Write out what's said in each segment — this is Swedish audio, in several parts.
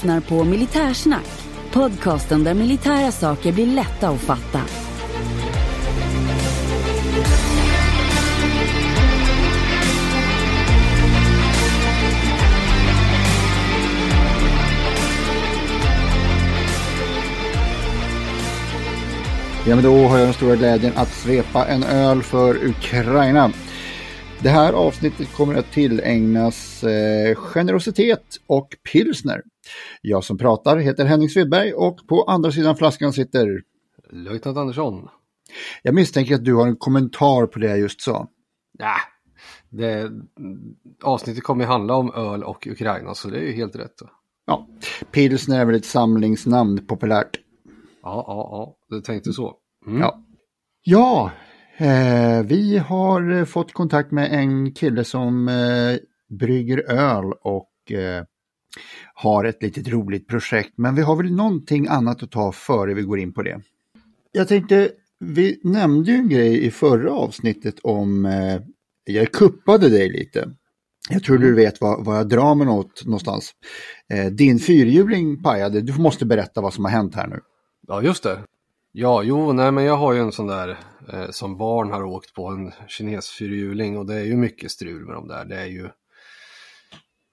lyssnar på Militärsnack. Podcasten där militära saker blir lätta att fatta. Ja, men då har jag den stora glädjen att svepa en öl för Ukraina. Det här avsnittet kommer att tillägnas eh, generositet och pilsner. Jag som pratar heter Henning Svedberg och på andra sidan flaskan sitter... Löjtnant Andersson. Jag misstänker att du har en kommentar på det jag just sa. Ja, det, avsnittet kommer handla om öl och Ukraina så det är ju helt rätt. Då. Ja, pilsner är väl ett samlingsnamn populärt. Ja, ja, ja, du tänkte så. Mm. Ja, ja eh, vi har fått kontakt med en kille som eh, brygger öl och eh, har ett litet roligt projekt. Men vi har väl någonting annat att ta före vi går in på det. Jag tänkte, vi nämnde ju en grej i förra avsnittet om, eh, jag kuppade dig lite. Jag tror du vet vad, vad jag drar mig åt någonstans. Eh, din fyrhjuling pajade, du måste berätta vad som har hänt här nu. Ja, just det. Ja, jo, nej, men jag har ju en sån där eh, som barn har åkt på en kines fyrhjuling och det är ju mycket strul med de där. Det är ju,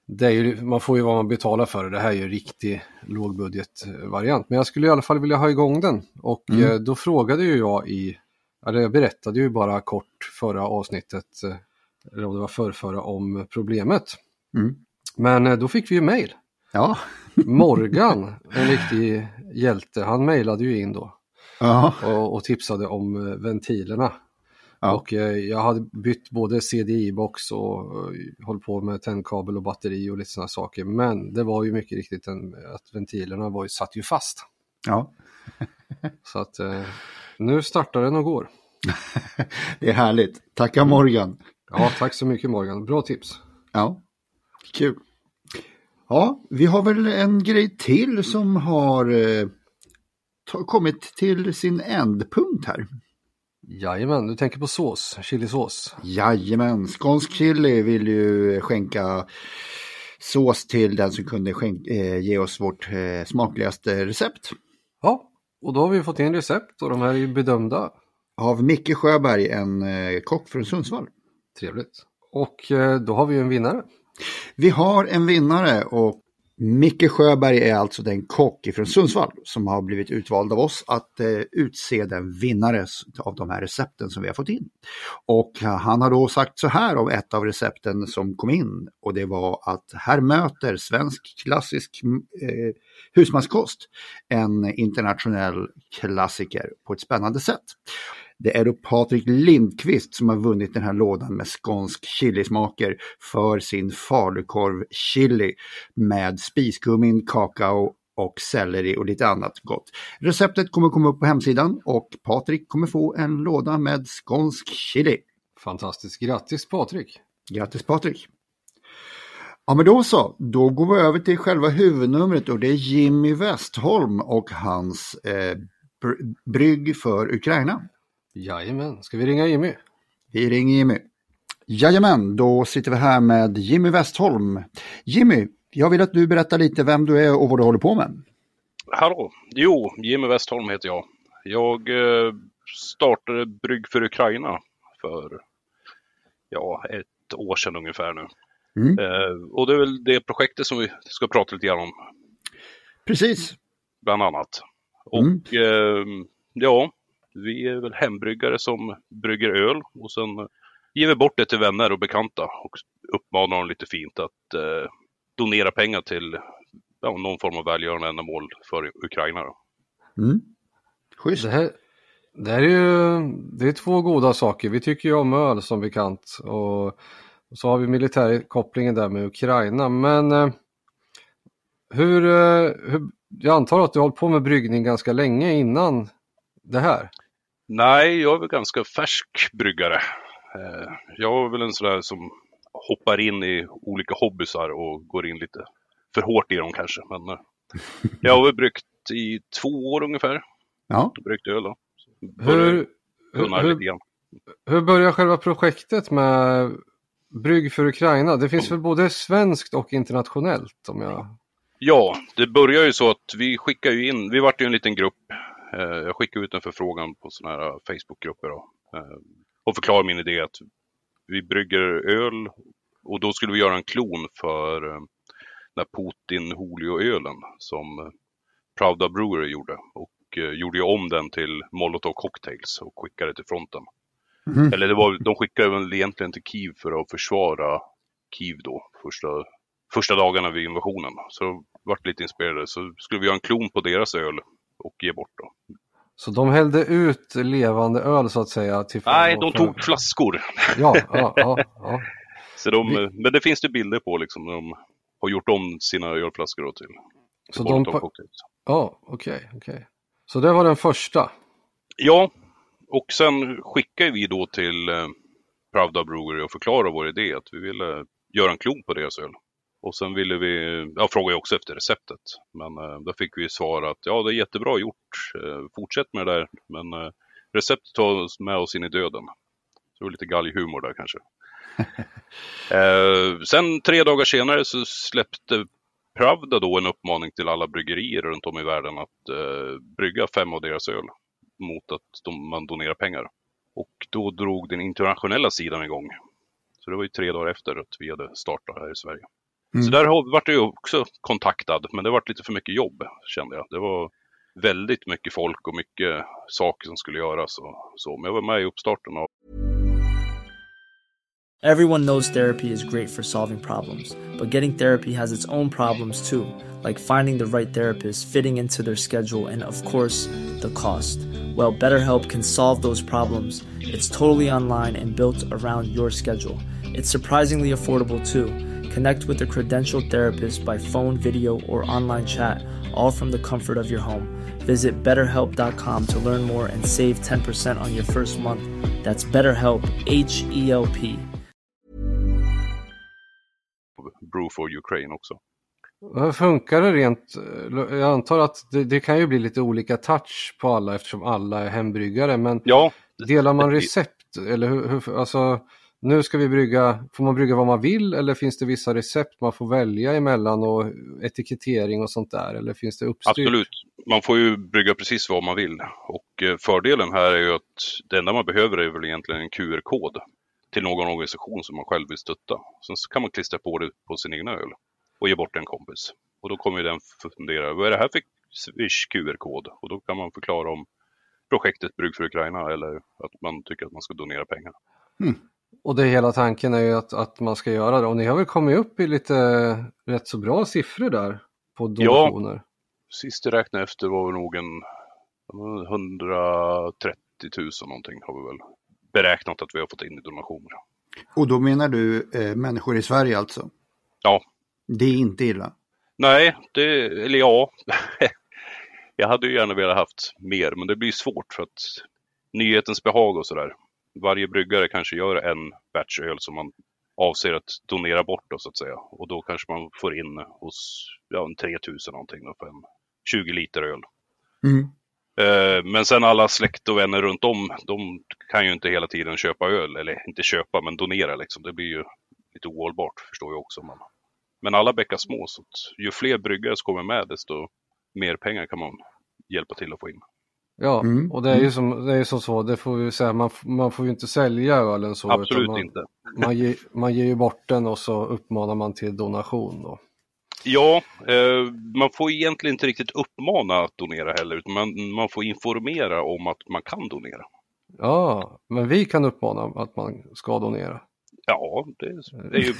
det är ju, man får ju vad man betalar för det. Det här är ju en riktig lågbudgetvariant. Men jag skulle i alla fall vilja ha igång den. Och Mm. eh, då frågade ju jag i, eller jag berättade ju bara kort förra avsnittet, eh, eller om det var förrförra, om problemet. Mm. Men eh, då fick vi ju mejl. Ja, Morgan, en riktig hjälte, han mejlade ju in då och, och tipsade om ventilerna. Ja. Och eh, jag hade bytt både CDI-box och eh, hållit på med tändkabel och batteri och lite sådana saker. Men det var ju mycket riktigt en, att ventilerna var ju, satt ju fast. ja. Så att eh, nu startar den och går. Det är härligt. Tacka Morgan. Ja, tack så mycket Morgan. Bra tips. Ja, kul. Ja, vi har väl en grej till som har eh, kommit till sin ändpunkt här. Jajamän, du tänker på sås, chilisås. Jajamän, skånsk chili vill ju skänka sås till den som kunde skänk- eh, ge oss vårt eh, smakligaste recept. Ja, och då har vi fått in recept och de här är ju bedömda. Av Micke Sjöberg, en eh, kock från Sundsvall. Trevligt. Och eh, då har vi ju en vinnare. Vi har en vinnare och Micke Sjöberg är alltså den kock från Sundsvall som har blivit utvald av oss att eh, utse den vinnare av de här recepten som vi har fått in. Och eh, han har då sagt så här om ett av recepten som kom in och det var att här möter svensk klassisk eh, husmanskost en internationell klassiker på ett spännande sätt. Det är då Patrik Lindqvist som har vunnit den här lådan med skånsk chilismaker för sin falukorv chili med spiskummin, kakao och selleri och lite annat gott. Receptet kommer komma upp på hemsidan och Patrik kommer få en låda med skånsk chili. Fantastiskt. Grattis Patrik! Grattis Patrik! Ja men då så, då går vi över till själva huvudnumret och det är Jimmy Westholm och hans eh, br- brygg för Ukraina. Jajamän, ska vi ringa Jimmy? Vi ringer Jimmy. Jajamän, då sitter vi här med Jimmy Westholm. Jimmy, jag vill att du berättar lite vem du är och vad du håller på med. Hallå! Jo, Jimmy Westholm heter jag. Jag eh, startade Brygg för Ukraina för ja, ett år sedan ungefär nu. Mm. Eh, och det är väl det projektet som vi ska prata lite grann om, Precis. bland annat. Mm. Och eh, ja, vi är väl hembryggare som brygger öl och sen ger vi bort det till vänner och bekanta och uppmanar dem lite fint att eh, donera pengar till ja, någon form av välgörande ändamål för Ukraina. Då. Mm. Schysst. Det här, det här är ju det är två goda saker. Vi tycker ju om öl som bekant och så har vi militärkopplingen där med Ukraina. Men eh, hur, eh, hur, jag antar att du har hållit på med bryggning ganska länge innan det här? Nej, jag är väl ganska färsk bryggare. Eh, Jag är väl en sån där som hoppar in i olika hobbysar och går in lite för hårt i dem kanske. Men eh, jag har väl bryggt i två år ungefär. Ja. Bryggt öl då. Hur, hur, grann. hur börjar själva projektet med Brygg för Ukraina? Det finns väl både svenskt och internationellt om jag... Ja, det börjar ju så att vi skickar ju in, vi vart ju en liten grupp. Eh, jag skickade ut en förfrågan på sådana här Facebookgrupper då. Eh, och förklarade min idé att vi brygger öl och då skulle vi göra en klon för eh, den här Putin Julio-ölen som Prouda Brewery gjorde. Och gjorde ju om den till Molotov Cocktails och skickade till fronten. Mm. Eller det var, de skickade väl egentligen till Kiev för att försvara Kiev då, första, första dagarna vid invasionen. Så vart lite inspirerade, så skulle vi göra en klon på deras öl och ge bort då. Så de hällde ut levande öl så att säga? Till Nej, de tog flaskor. Ja, ja, ja. ja. så de, vi... Men det finns det bilder på liksom, de har gjort om sina ölflaskor då till, till så de pa... Ja, okej, okay, okej. Okay. Så det var den första? Ja, och sen skickade vi då till eh, Pravda Brewery och förklarade vår idé att vi ville göra en klon på deras öl. Och sen ville vi, jag frågade också efter receptet, men eh, då fick vi svar att ja det är jättebra gjort, eh, fortsätt med det där, men eh, receptet tar oss med oss in i döden. Så det var lite galghumor där kanske. eh, sen tre dagar senare så släppte Pravda då en uppmaning till alla bryggerier runt om i världen att eh, brygga fem av deras öl mot att de, man donerar pengar. Och då drog den internationella sidan igång. Så det var ju tre dagar efter att vi hade startat här i Sverige. Mm. Så där vart jag också kontaktad, men det vart lite för mycket jobb kände jag. Det var väldigt mycket folk och mycket saker som skulle göras och så. Men jag var med i uppstarten av Everyone knows therapy is great for solving problems, but getting therapy has its own problems too, like finding the right therapist, fitting into their schedule, and of course, the cost. Well, BetterHelp can solve those problems. It's totally online and built around your schedule. It's surprisingly affordable too. Connect with a credentialed therapist by phone, video, or online chat, all from the comfort of your home. Visit betterhelp.com to learn more and save 10% on your first month. That's BetterHelp, H E L P. Brew for Ukraine också. Hur funkar det rent? Jag antar att det, det, kan ju bli lite olika touch på alla eftersom alla är hembryggare. Men ja, delar man recept? Eller hur, hur, alltså, nu ska vi brygga, får man brygga vad man vill eller finns det vissa recept man får välja emellan och etikettering och sånt där? Eller finns det uppstyrt? Absolut, man får ju brygga precis vad man vill. Och eh, fördelen här är ju att det enda man behöver är väl egentligen en QR-kod till någon organisation som man själv vill stötta. Sen kan man klistra på det på sin egna öl och ge bort en kompis. Och då kommer den fundera, vad är det här för Swish QR-kod? Och då kan man förklara om projektet Brygg för Ukraina eller att man tycker att man ska donera pengar. Mm. Och det hela tanken är ju att, att man ska göra det. Och ni har väl kommit upp i lite rätt så bra siffror där på donationer? Ja, sist jag räknade efter var det nog en 130 000 någonting har vi väl beräknat att vi har fått in i donationer. Och då menar du eh, människor i Sverige alltså? Ja. Det är inte illa? Nej, det, eller ja. jag hade ju gärna velat haft mer, men det blir svårt för att nyhetens behag och sådär varje bryggare kanske gör en batch öl som man avser att donera bort då, så att säga. Och då kanske man får in hos ja, en 3000 någonting då, för en 20 liter öl. Mm. Eh, men sen alla släkt och vänner runt om, de kan ju inte hela tiden köpa öl, eller inte köpa men donera liksom. Det blir ju lite ohållbart förstår jag också. Men, men alla bäckar små, så ju fler bryggare som kommer med desto mer pengar kan man hjälpa till att få in. Ja, mm. och det är ju mm. som, det är som så, det får vi säga, man, man får ju inte sälja ölen så. Absolut man, inte. Man, ge, man ger ju bort den och så uppmanar man till donation då. Ja, eh, man får egentligen inte riktigt uppmana att donera heller, utan man, man får informera om att man kan donera. Ja, men vi kan uppmana att man ska donera. Ja, det, är ju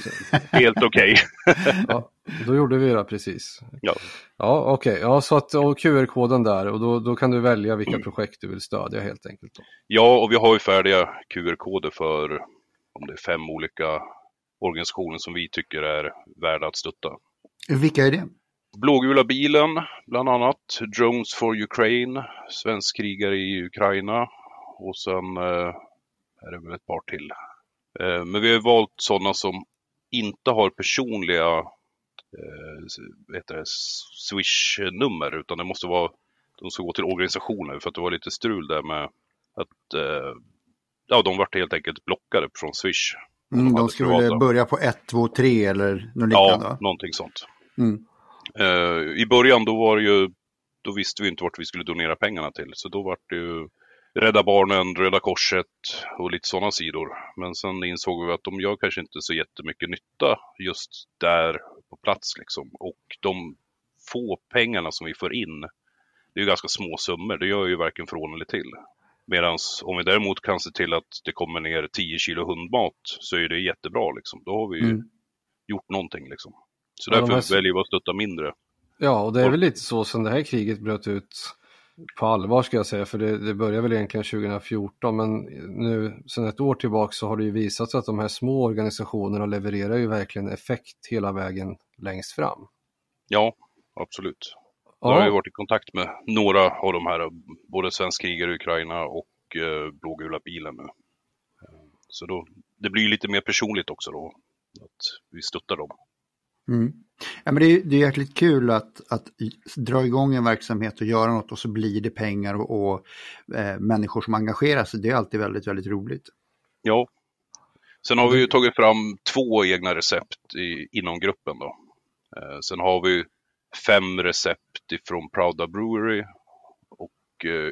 helt okej. Ja, då gjorde vi det precis. Ja, ja okej. Okay. Ja, så att, och QR-koden där och då, då kan du välja vilka mm. projekt du vill stödja helt enkelt. Då. Ja, och vi har ju färdiga QR-koder för om det är fem olika organisationer som vi tycker är värda att stötta. Vilka är det? Blågula bilen, bland annat. Drones for Ukraine, Svensk krigare i Ukraina och sen eh, är det väl ett par till men vi har valt sådana som inte har personliga eh, Swish-nummer utan det måste vara, de ska gå till organisationer för att det var lite strul där med att eh, ja, de vart helt enkelt blockade från Swish. Mm, de, de skulle börja på 1, 2, 3 eller något liknande? Ja, någonting sånt. Mm. Eh, I början då var det ju, då visste vi inte vart vi skulle donera pengarna till. Så då var det ju Rädda Barnen, Röda Korset och lite sådana sidor. Men sen insåg vi att de gör kanske inte så jättemycket nytta just där på plats liksom. Och de få pengarna som vi får in, det är ju ganska små summor. Det gör ju varken från eller till. Medan om vi däremot kan se till att det kommer ner 10 kilo hundmat så är det jättebra liksom. Då har vi ju mm. gjort någonting liksom. Så därför här... väljer vi att stötta mindre. Ja, och det är väl lite så som det här kriget bröt ut på allvar ska jag säga, för det, det började väl egentligen 2014 men nu sedan ett år tillbaka så har det ju visat sig att de här små organisationerna levererar ju verkligen effekt hela vägen längst fram. Ja, absolut. Ja. Jag har ju varit i kontakt med några av de här, både Svensk krigare i Ukraina och eh, Blågula bilen nu. Så då, det blir lite mer personligt också då, att vi stöttar dem. Mm. Ja, men det, är, det är jäkligt kul att, att dra igång en verksamhet och göra något och så blir det pengar och, och eh, människor som engagerar sig. Det är alltid väldigt, väldigt roligt. Ja. Sen har vi ju tagit fram två egna recept i, inom gruppen då. Eh, sen har vi fem recept ifrån Prouda Brewery och eh,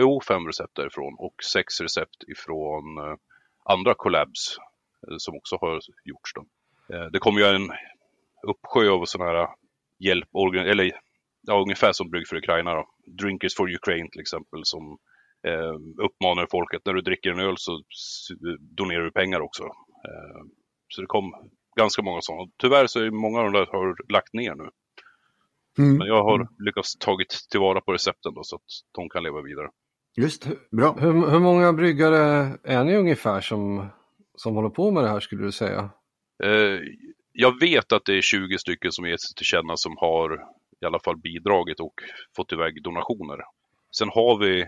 jo, fem recept därifrån och sex recept ifrån eh, andra collabs eh, som också har gjorts. Då. Eh, det kommer ju en uppsjö av sådana här hjälp, eller ja, ungefär som Brygg för Ukraina då. Drinkers for Ukraine till exempel som eh, uppmanar folk att när du dricker en öl så donerar du pengar också. Eh, så det kom ganska många sådana. Tyvärr så är många av de där har lagt ner nu. Mm. Men jag har lyckats tagit tillvara på recepten då, så att de kan leva vidare. Just bra. Hur, hur många bryggare är ni ungefär som, som håller på med det här skulle du säga? Eh, jag vet att det är 20 stycken som ger sig till känna som har i alla fall bidragit och fått iväg donationer. Sen har vi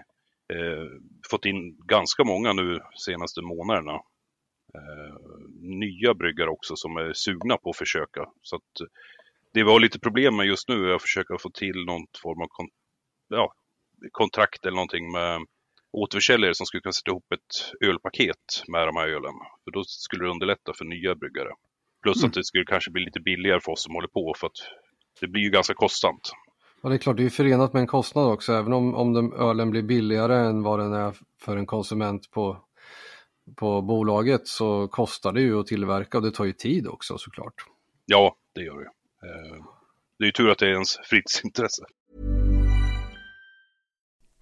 eh, fått in ganska många nu senaste månaderna. Eh, nya bryggare också som är sugna på att försöka. Så att det vi har lite problem med just nu är att försöka få till någon form av kon ja, kontrakt eller någonting med återförsäljare som skulle kunna sätta ihop ett ölpaket med de här ölen. För då skulle det underlätta för nya bryggare. Plus mm. att det skulle kanske bli lite billigare för oss som håller på för att det blir ju ganska kostsamt. Ja, det är klart, det är förenat med en kostnad också. Även om, om den, ölen blir billigare än vad den är för en konsument på, på bolaget så kostar det ju att tillverka och det tar ju tid också såklart. Ja, det gör det. Eh, det är ju tur att det är ens fritidsintresse.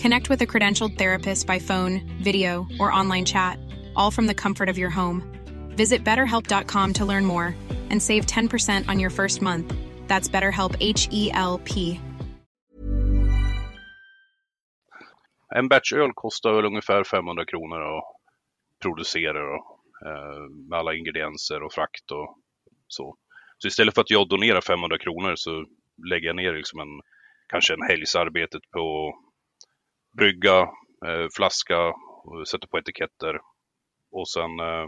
Connect with a credentialed therapist by phone, video, or online chat, all from the comfort of your home. Visit betterhelp.com to learn more and save 10% on your first month. That's BetterHelp H E L P. En batch öl kostar väl ungefär 500 kronor att producera och, eh, med alla ingredienser och frakt och så. Så istället för att jag donerar 500 kronor så lägger jag ner liksom en, kanske en helgs arbetet på brygga, eh, flaska, sätter på etiketter och sen eh,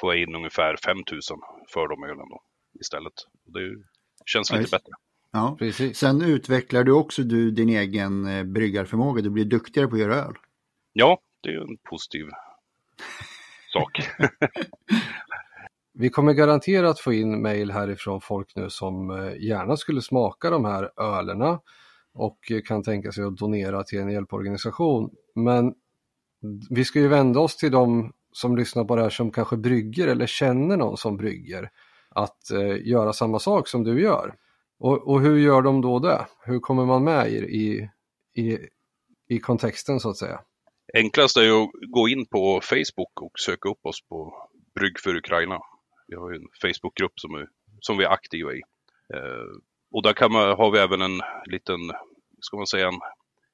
får jag in ungefär 5000 för de ölen då istället. Det känns lite ja, bättre. Ja, precis. Sen utvecklar du också du din egen eh, bryggarförmåga, du blir duktigare på att göra öl. Ja, det är en positiv sak. vi kommer garanterat få in mejl härifrån folk nu som eh, gärna skulle smaka de här ölerna och kan tänka sig att donera till en hjälporganisation. Men vi ska ju vända oss till de som lyssnar på det här som kanske brygger eller känner någon som brygger att eh, göra samma sak som du gör. Och, och, hur gör de då det? Hur kommer man med i, i, i kontexten så att säga? Enklast är ju att gå in på Facebook och söka upp oss på Brygg för Ukraina. Vi har ju en Facebookgrupp som, är, som vi är aktiva i. Eh, och där kan man, har vi även en liten, ska man säga, en,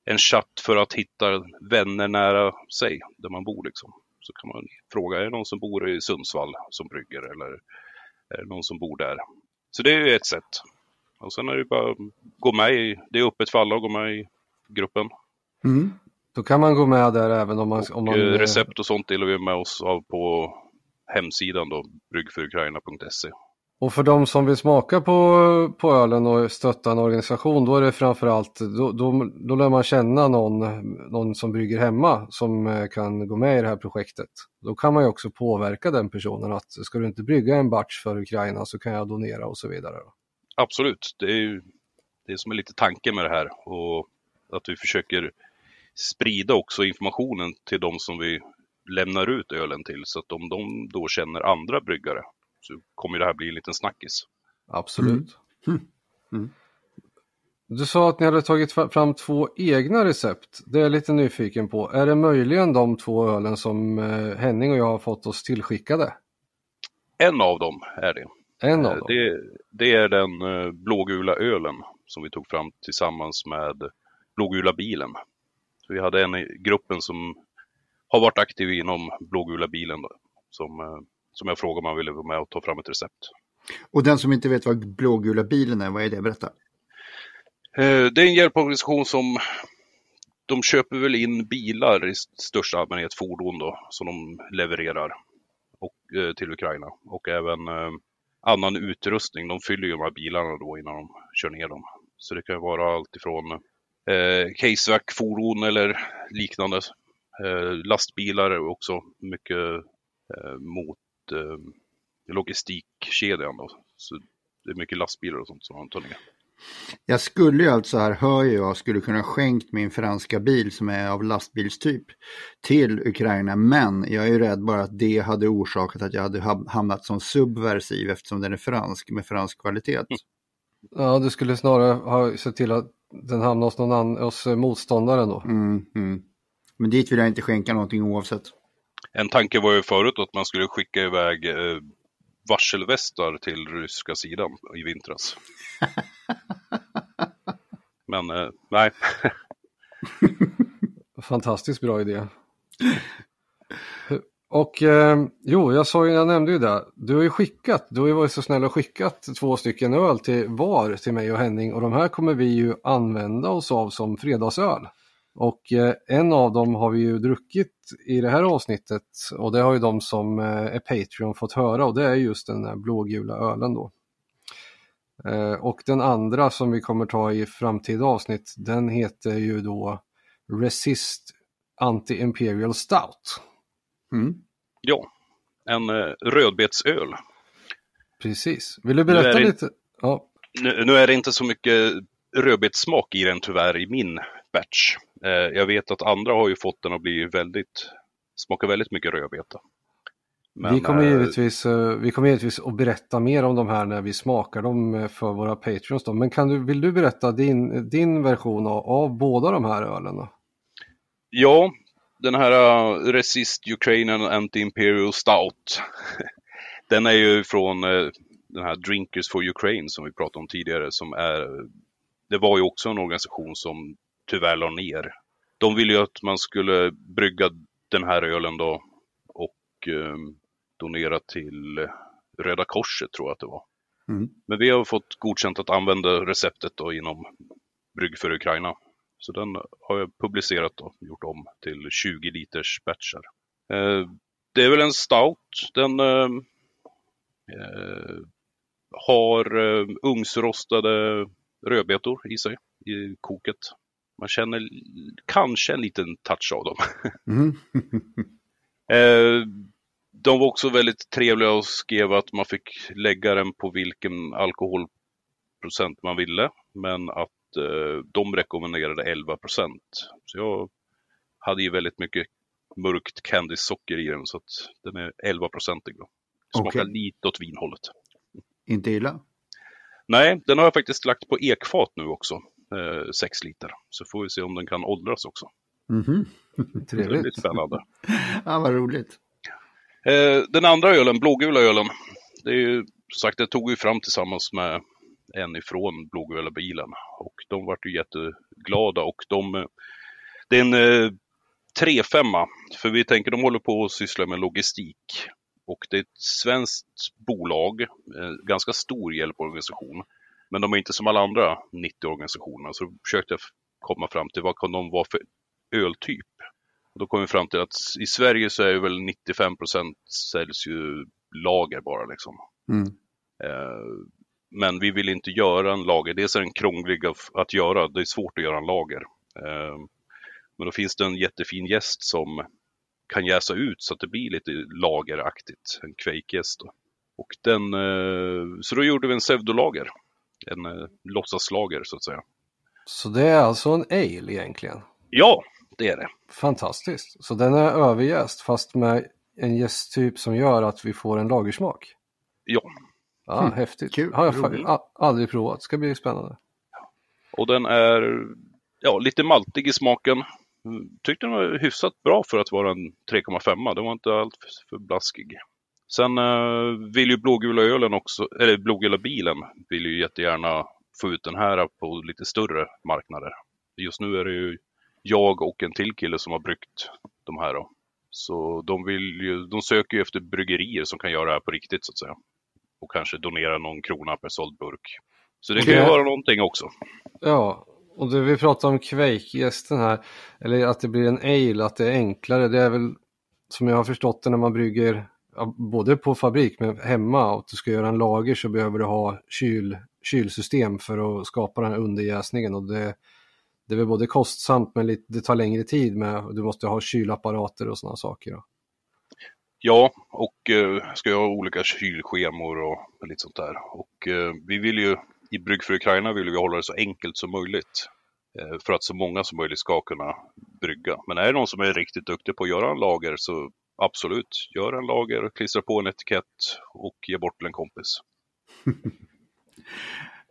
en chatt för att hitta vänner nära sig, där man bor liksom. Så kan man fråga, är det någon som bor i Sundsvall som brygger eller är det någon som bor där? Så det är ju ett sätt. Och sen är det bara att gå med i, det är öppet för alla att gå med i gruppen. Mm. Då kan man gå med där även om man... Och om man eh, recept och sånt delar vi med oss av på hemsidan då, bryggforukraina.se. Och för de som vill smaka på, på ölen och stötta en organisation, då är det framförallt, då, då, då lär man känna någon, någon som brygger hemma som eh, kan gå med i det här projektet. Då kan man ju också påverka den personen att ska du inte brygga en batch för Ukraina så kan jag donera och så vidare. Absolut, det är ju det som är lite tanken med det här och att vi försöker sprida också informationen till de som vi lämnar ut ölen till så att om de då känner andra bryggare så kommer det här bli en liten snackis. Absolut. Mm. Mm. Du sa att ni hade tagit fram två egna recept. Det är jag lite nyfiken på. Är det möjligen de två ölen som eh, Henning och jag har fått oss tillskickade? En av dem är det. En av dem? Det, det är den eh, blågula ölen som vi tog fram tillsammans med blågula bilen. Så vi hade en i gruppen som har varit aktiv inom blågula bilen då, som eh, som jag frågade om han ville vara med och ta fram ett recept. Och den som inte vet vad blågula bilen är, vad är det? Berätta. Eh, det är en hjälporganisation som de köper väl in bilar i största allmänhet, fordon då, som de levererar och, eh, till Ukraina. Och även eh, annan utrustning. De fyller ju de här bilarna då innan de kör ner dem. Så det kan vara allt ifrån eh, casevac-fordon eller liknande. Eh, lastbilar också mycket eh, mot eh, logistikkedjan. Då. Så det är mycket lastbilar och sånt som han tar ner. Jag skulle ju alltså här, hör jag, skulle kunna skänkt min franska bil som är av lastbilstyp till Ukraina. Men jag är ju rädd bara att det hade orsakat att jag hade hamnat som subversiv eftersom den är fransk med fransk kvalitet. Mm. Ja, du skulle snarare ha sett till att den hamnar hos, någon annan, hos motståndaren då. Mm, mm. Men dit vill jag inte skänka någonting oavsett. En tanke var ju förut att man skulle skicka iväg eh, varselvästar till ryska sidan i vintras. Men eh, nej. Fantastiskt bra idé. Och eh, jo, jag, sa, jag nämnde ju det. Du har ju skickat, du har ju varit så snäll och skickat två stycken öl till var till mig och Henning och de här kommer vi ju använda oss av som fredagsöl. Och eh, en av dem har vi ju druckit i det här avsnittet och det har ju de som eh, är Patreon fått höra och det är just den här blågula ölen då. Eh, och den andra som vi kommer ta i framtida avsnitt den heter ju då Resist Anti-Imperial Stout. Mm. Ja, en rödbetsöl. Precis. Vill du berätta lite? Ja. Nu, nu, är det inte så mycket rödbetssmak i den tyvärr i min batch. Eh, jag vet att andra har ju fått den att bli väldigt, smaka väldigt mycket rödbeta. Men, vi, kommer eh, givetvis, eh, vi kommer givetvis att berätta mer om de här när vi smakar dem för våra patreons. Då. Men kan du, vill du berätta din, din version av, av båda de här ölen? Ja, den här uh, Resist Ukrainian Anti-Imperial Stout. den är ju från uh, den här Drinkers for Ukraine som vi pratade om tidigare. Som är, det var ju också en organisation som tyvärr la ner. De ville ju att man skulle brygga den här ölen då och eh, donera till Röda Korset tror jag att det var. Mm. Men vi har fått godkänt att använda receptet då inom Brygg för Ukraina. Så den har jag publicerat och gjort om till 20 liters batchar. Eh, det är väl en stout. Den eh, eh har eh, ugnsrostade rödbetor i sig i koket. Man känner kanske en liten touch av dem. Mm. eh, de var också väldigt trevliga och skrev att man fick lägga den på vilken alkoholprocent man ville. Men att eh, de rekommenderade 11 procent. Så jag hade ju väldigt mycket mörkt candysocker i den så att den är 11 procentig. Smakar Okej. lite åt vinhållet. Inte illa. Nej, den har jag faktiskt lagt på ekfat nu också. Eh, 6 liter. Så får vi se om den kan åldras också. Mhm. Det blir Trevligt. spännande. Ja, vad roligt. Eh, den andra ölen, blågula ölen, det är ju som sagt, det tog vi fram tillsammans med en ifrån blågula bilen och de vart ju jätteglada och de, eh, det är en eh, 3-5 för vi tänker de håller på att syssla med logistik och det är ett svenskt bolag, eh, ganska stor hjälporganisation, men de är inte som alla andra 90 organisationer så försökte jag komma fram till vad kan de vara för öltyp. Och då kom vi fram till att i Sverige så är det väl 95% säljs ju lager bara liksom. Mm. Eh, men vi vill inte göra en lager. Dels är den krånglig att, göra. Det är svårt att göra en lager. Eh, men då finns det en jättefin gäst som kan jäsa ut så att det blir lite lageraktigt. En kveikgäst. då. Och den, eh, så då gjorde vi en pseudolager. En eh, låtsaslager så att säga. Så det är alltså en ale egentligen. Ja, det är det. Fantastiskt. Så den är överjäst fast med en jästtyp som gör att vi får en lagersmak. Ja, Ja, Hmm, häftigt. kul, Har jag fa- a- aldrig provat. Ska bli spännande. Och den är ja, lite maltig i smaken. Mm, Tyckte den var hyfsat bra för att vara en 3,5. Den var inte allt för blaskig. Sen eh, vill ju blågula ölen också, eller blågula bilen vill ju jättegärna få ut den här på lite större marknader. Just nu är det ju jag och en till kille som har bryggt de här då. Så de, vill ju, de söker ju efter bryggerier som kan göra det här på riktigt så att säga. Och kanske donera någon krona per såld burk. Så det kan ju vara någonting också. Ja, och det vi pratar om kveikgästen här, eller att det blir en ale, att det är enklare, det är väl som jag har förstått det när man brygger både på fabrik men hemma och att du ska göra en lager så behöver du ha kyl, kylsystem för att skapa den här underjäsningen och det, det är väl både kostsamt men lite, det tar längre tid med, du måste ha kylapparater och sådana saker. Då. Ja, och eh, ska jag ha olika kylschemor och lite sånt där. Och eh, vi vill ju, i Brygg för Ukraina vill vi hålla det så enkelt som möjligt. Eh, för att så många som möjligt ska kunna brygga. Men är det någon som är riktigt duktig på att göra en lager så absolut, gör en lager, klistra på en etikett och ge bort till en kompis.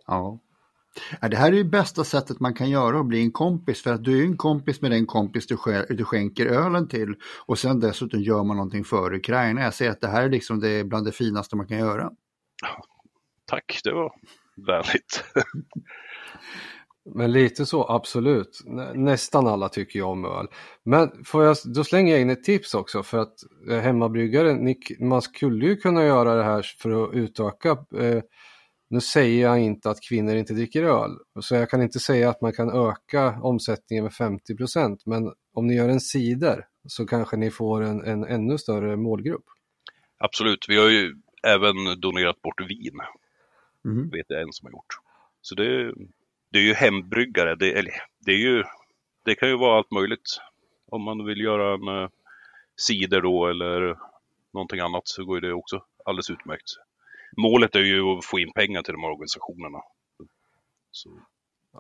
Ja. Det här är ju bästa sättet man kan göra att bli en kompis för att du är en kompis med den kompis du, du skänker ölen till och sen dessutom gör man någonting för Ukraina. Jag säger att det här är liksom det bland det finaste man kan göra. Tack, det var vänligt. Men lite så, absolut. Nä, nästan alla tycker jag om öl. Men får jag, då slänger jag in ett tips också för att eh, hemmabryggare, ni, man skulle ju kunna göra det här för att utöka. Eh, nu säger jag inte att kvinnor inte dricker öl, så jag kan inte säga att man kan öka omsättningen med 50% men om ni gör en cider så kanske ni får en, en ännu större målgrupp. Absolut, vi har ju även donerat bort vin. Mhm. vet jag en som har gjort. Så det, det är ju hembryggare, det, eller, det, är ju, det kan ju vara allt möjligt. Om man vill göra en uh, cider då eller någonting annat så går ju det också alldeles utmärkt. Målet är ju att få in pengar till de här organisationerna. Så,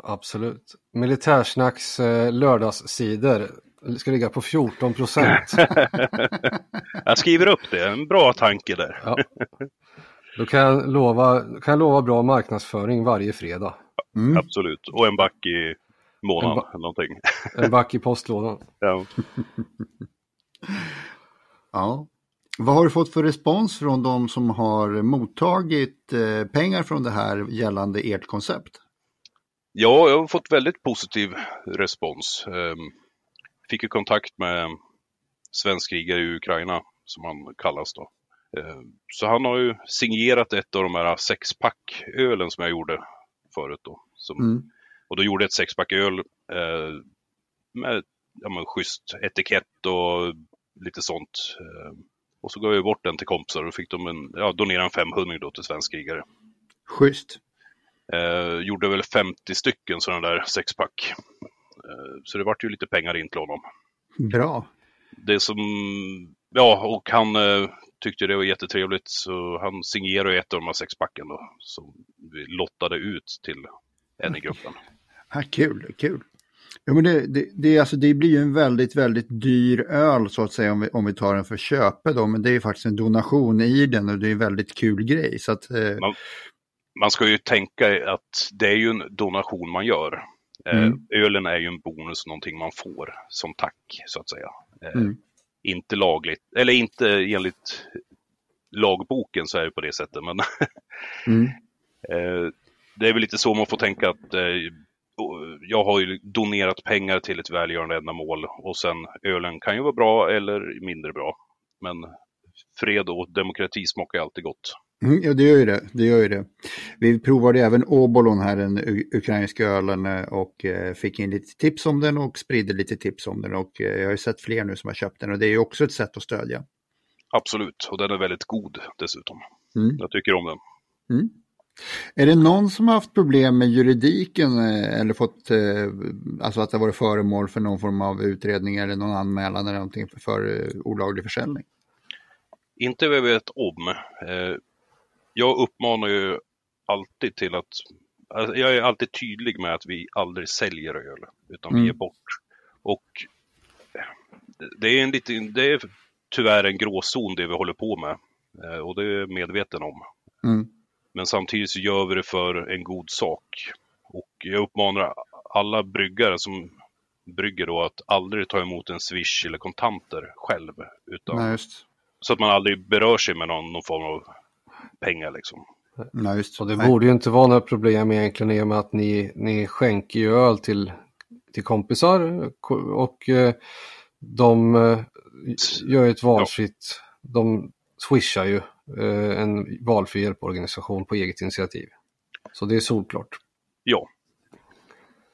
Absolut. Militärsnacks eh, lördagscider ska ligga på 14 procent. jag skriver upp det, en bra tanke där. Ja. Då kan jag, lova, kan jag lova bra marknadsföring varje fredag. Mm. Absolut, och en back i månaden En ba- eller någonting. En back i postlådan. Ja. Ja. Vad har du fått för respons från de som har mottagit eh, pengar från det här gällande ert koncept? Ja, jag har fått väldigt positiv respons. Ehm, Fick ju kontakt med svensk krigare i Ukraina, som han kallas då. Ehm, Så han har ju signerat ett av de här sexpack-ölen som jag gjorde förut då. Som, Mm. Och då gjorde jag ett sexpack öl eh, med ja, men, schysst etikett och lite sånt. Ehm, Och så gav jag bort den till kompisar och fick de en, ja, donera en 500 då till svensk krigare. Schysst. Eh, gjorde väl 50 stycken sådana där sexpack. Eh, så det vart ju lite pengar in till honom. Bra. Det som, ja och han, eh, tyckte det var jättetrevligt så han signerade ett av de här sexpacken då som vi lottade ut till en i gruppen. Ja, kul, kul. Ja, men det, det, det, alltså, det blir ju en väldigt, väldigt dyr öl så att säga om vi, om vi tar den för köpe då, men det är faktiskt en donation i den och det är en väldigt kul grej. Så att, eh... man, man ska ju tänka att det är ju en donation man gör. Eh, Mm. Ölen är ju en bonus, någonting man får som tack så att säga. Eh, Mm. Inte lagligt, eller inte enligt lagboken så är det på det sättet, men Mm. Eh, det är väl lite så man får tänka att eh, jag har ju donerat pengar till ett välgörande ändamål och sen ölen kan ju vara bra eller mindre bra. Men fred och demokrati smakar alltid gott. Mm, ja, det gör ju det. det, gör ju det. Vi provade även Obolon här, den ukrainska ölen, eh, och eh, fick in lite tips om den och spridde lite tips om den. Och eh, jag har ju sett fler nu som har köpt den och det är ju också ett sätt att stödja. Absolut, och den är väldigt god dessutom. Mm. Jag tycker om den. Mm. Är det någon som har haft problem med juridiken eller fått, alltså att det varit föremål för någon form av utredning eller någon anmälan eller någonting för, olaglig försäljning? Inte vad jag vet om. Eh, jag uppmanar ju alltid till att, alltså, jag är alltid tydlig med att vi aldrig säljer öl, utan vi Mm. ger bort. Och det- det är en liten, det är tyvärr en gråzon det vi håller på med. Eh, och det är jag medveten om. Mm. Men samtidigt så gör vi det för en god sak. Och jag uppmanar alla bryggare som brygger då att aldrig ta emot en swish eller kontanter själv. Utan, Nej. Så att man aldrig berör sig med någon, någon form av pengar liksom. Nej, just. Och det Nej. borde ju inte vara några problem egentligen i och med att ni, ni skänker ju öl till, till kompisar och eh, de eh, gör ju ett valfritt, de swishar ju eh, en valfri hjälporganisation på eget initiativ. Så det är solklart. Ja.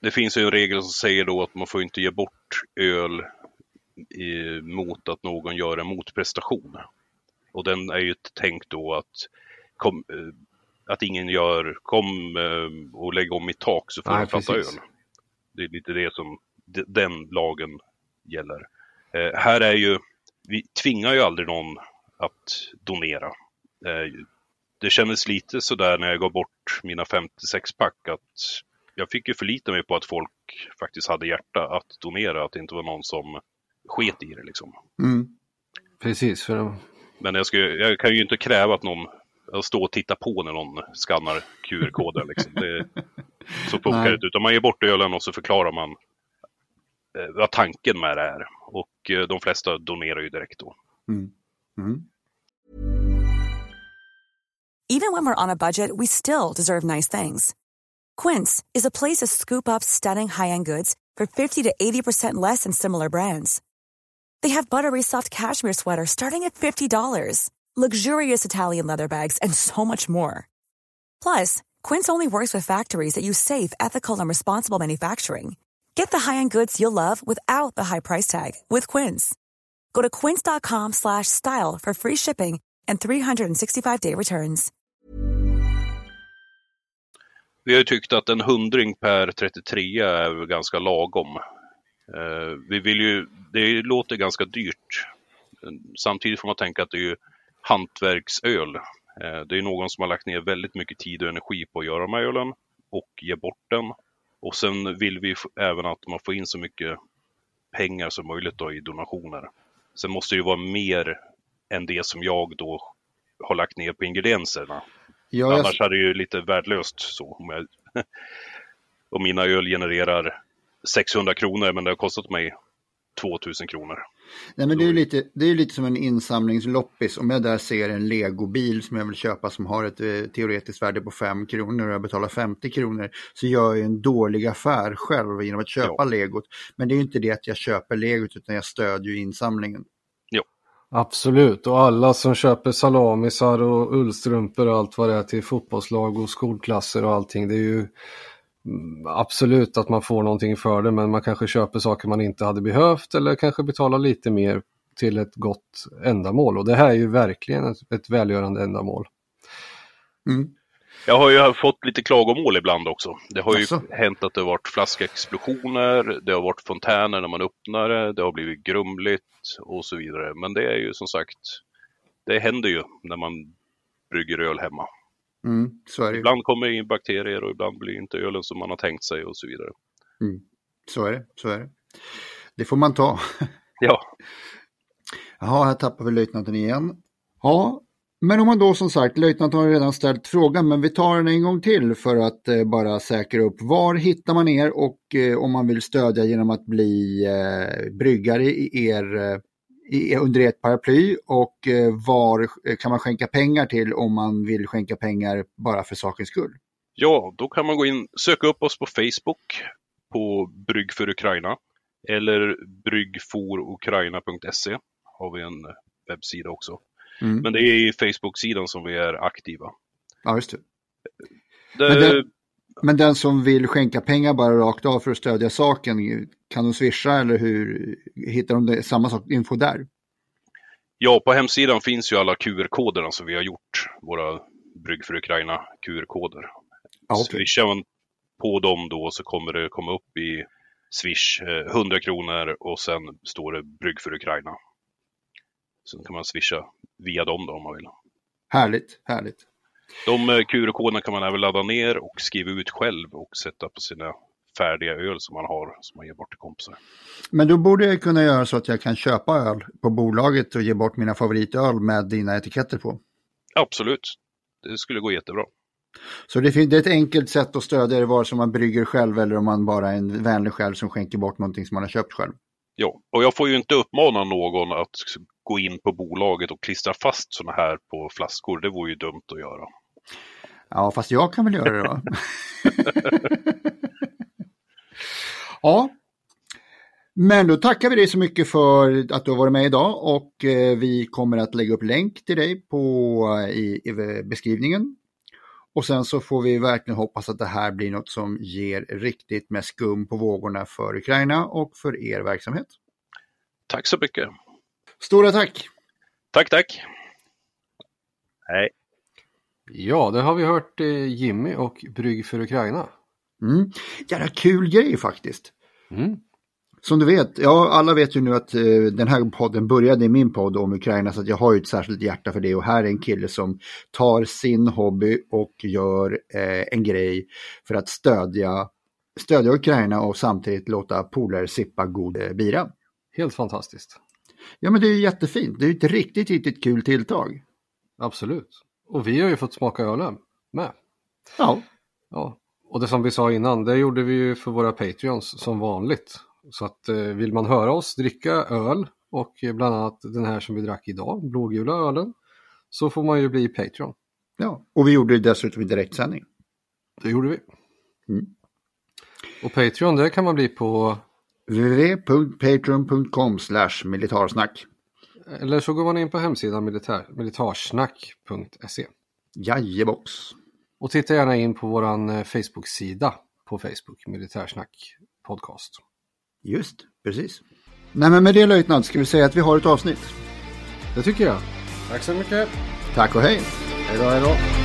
Det finns ju en regel som säger då att man får inte ge bort öl i, mot att någon gör en motprestation. Och den är ju tänkt då att, kom, eh, att ingen gör kom eh, och lägg om mitt tak så får Nej, du fatta precis. öl. Det är lite det som de, den lagen gäller. Eh, här är ju, vi tvingar ju aldrig någon att donera. Eh, det kändes lite sådär när jag gav bort mina 56-pack att jag fick ju förlita mig på att folk faktiskt hade hjärta att donera, att det inte var någon som sket i det liksom. Mm. Precis, för Men jag, ska, jag kan ju inte kräva att någon att stå och titta på när någon skannar QR-koden. Liksom. Det, så funkar Nej. det inte. Utan man ger bort ölen och så förklarar man eh, vad tanken med det är. Och eh, de flesta donerar ju direkt då. Mm. Mm. Even when we're on a budget, we still deserve nice things. Quince is a place to scoop up stunning high-end goods for 50 to 80% less than similar brands. They have buttery soft cashmere sweaters starting at $50, luxurious Italian leather bags, and so much more. Plus, Quince only works with factories that use safe, ethical, and responsible manufacturing. Get the high-end goods you'll love without the high price tag with Quince. Go to quince.com slash style for free shipping and 365-day returns. Vi har tyckt att en hundring per 33 är ganska lagom. Eh, vi vill ju, det låter ganska dyrt. Samtidigt får man tänka att det är ju hantverksöl. Eh, det är någon som har lagt ner väldigt mycket tid och energi på att göra de här ölen och ge bort den. Och sen vill vi även att man får in så mycket pengar som möjligt då i donationer. Sen måste det ju vara mer än det som jag då har lagt ner på ingredienserna. Ja, jag, Annars hade det ju lite värdelöst så. Om, jag, om mina öl genererar 600 kronor men det har kostat mig 2000 kronor. nej, men det är ju lite, det är lite som en insamlingsloppis. Om jag där ser en legobil som jag vill köpa som har ett eh, teoretiskt värde på 5 kronor och jag betalar 50 kronor så gör jag en dålig affär själv genom att köpa legot. Men det är ju inte det att jag köper legot utan jag stödjer insamlingen. Absolut, och alla som köper salamisar och ullstrumpor och allt vad det är till fotbollslag och skolklasser och allting. Det är ju absolut att man får någonting för det, men man kanske köper saker man inte hade behövt eller kanske betalar lite mer till ett gott ändamål. Och det här är ju verkligen ett, ett välgörande ändamål. Mm. Jag har ju fått lite klagomål ibland också. Det har ju Jaså? hänt att det har varit flaskexplosioner, det har varit fontäner när man öppnar det, det har blivit grumligt och så vidare. Men det är ju som sagt, det händer ju när man brygger öl hemma. Mm, så är det ju. Ibland kommer in bakterier och ibland blir inte ölen som man har tänkt sig och så vidare. Mm, så är det, så är det. Det får man ta. Ja, Jaha, här tappar vi löjtnanten igen. Ja, men om man då som sagt, löjtnanten har redan ställt frågan, men vi tar den en gång till för att eh, bara säkra upp. Var hittar man er och eh, om man vill stödja genom att bli eh, bryggare i er, eh, i, under ert paraply och eh, var eh, kan man skänka pengar till om man vill skänka pengar bara för sakens skull? ja, då kan man gå in, söka upp oss på Facebook på Brygg för Ukraina eller bryggforukraina.se har vi en webbsida också. Mm. Men det är i Facebook-sidan som vi är aktiva. Ja, just det. Det, Men den som vill skänka pengar bara rakt av för att stödja saken, kan de swisha eller hur hittar de det, samma sak, info där? Ja, på hemsidan finns ju alla QR-koderna som vi har gjort. Våra Brygg för Ukraina QR-koder. Ja, okej. Swishar man på dem då så kommer det komma upp i Swish eh, 100 kronor och sen står det Brygg för Ukraina. Sen kan man swisha via dem då om man vill. Härligt, härligt. De eh, QR-koderna kan man även ladda ner och skriva ut själv och sätta på sina färdiga öl som man har, som man ger bort till kompisar. Men då borde jag kunna göra så att jag kan köpa öl på bolaget och ge bort mina favoritöl med dina etiketter på. Absolut, det skulle gå jättebra. Så det är ett enkelt sätt att stödja det vare sig man brygger själv eller om man bara är en vänlig själv som skänker bort någonting som man har köpt själv. Ja, och jag får ju inte uppmana någon att gå in på bolaget och klistra fast sådana här på flaskor. Det vore ju dumt att göra. Ja, fast jag kan väl göra det då. ja, men då tackar vi dig så mycket för att du har varit med idag och eh, vi kommer att lägga upp länk till dig på, eh, i, i beskrivningen. Och sen så får vi verkligen hoppas att det här blir något som ger riktigt med skum på vågorna för Ukraina och för er verksamhet. Tack så mycket. Stora tack! Tack, tack. Hej. Ja, det har vi hört eh, Jimmy och Brygg för Ukraina. Mm. Jävla kul grej faktiskt. Mm. Som du vet, ja alla vet ju nu att eh, den här podden började i min podd om Ukraina så att jag har ju ett särskilt hjärta för det och här är en kille som tar sin hobby och gör eh, en grej för att stödja, stödja Ukraina och samtidigt låta polare sippa god eh, bira. Helt fantastiskt. Ja men det är ju jättefint, det är ju ett riktigt, riktigt kul tilltag. Absolut. Och vi har ju fått smaka ölen med. Ja, Ja. Och det som vi sa innan, det gjorde vi ju för våra Patreons som vanligt. Så att eh, vill man höra oss dricka öl och eh, bland annat den här som vi drack idag, blågula ölen, så får man ju bli Patreon. ja. och vi gjorde det dessutom i direktsändning. Det gjorde vi. Mm. Och Patreon, det kan man bli på, www.patreon.com militarsnack. eller så går man in på hemsidan militär, militarsnack.se. Jajebox. Och titta gärna in på våran eh, Facebook-sida på Facebook, Militärsnack Podcast. Just, precis. Nej men med det löjtnant ska vi säga att vi har ett avsnitt. Det tycker jag. Tack så mycket. Tack och hej! Hej då, hej då.